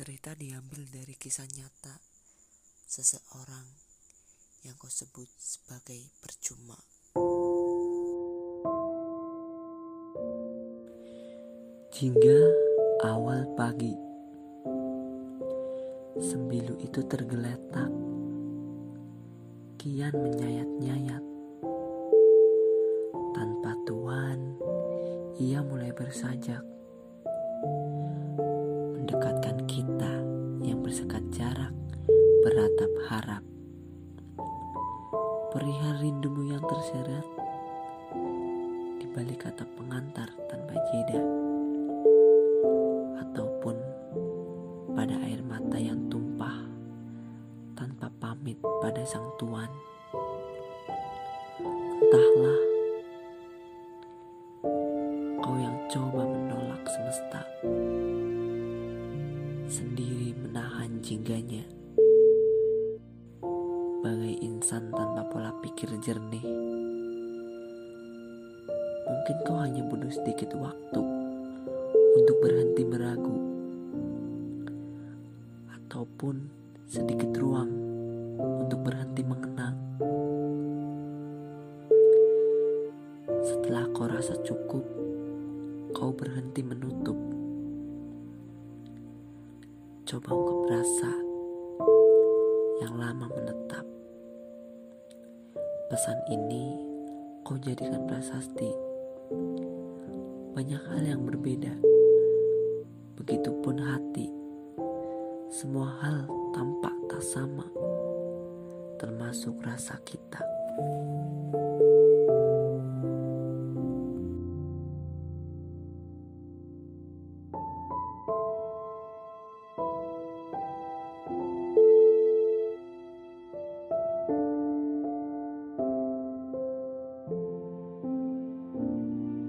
Cerita diambil dari kisah nyata seseorang yang kau sebut sebagai percuma. Jingga awal pagi, sembilu itu tergeletak, kian menyayat-nyayat. Tanpa tuan, ia mulai bersajak beratap harap. Perihal rindumu yang terseret di balik kata pengantar tanpa jeda ataupun pada air mata yang tumpah tanpa pamit pada sang tuan. Entahlah kau yang coba menolak semesta sendiri menahan jingganya insan tanpa pola pikir jernih. Mungkin kau hanya butuh sedikit waktu untuk berhenti meragu ataupun sedikit ruang untuk berhenti mengenang. Setelah kau rasa cukup kau berhenti menutup. Coba ungkap rasa yang lama menetap. Pesan ini kau jadikan prasasti. Banyak hal yang berbeda. Begitupun hati. Semua hal tampak tak sama. Termasuk rasa kita.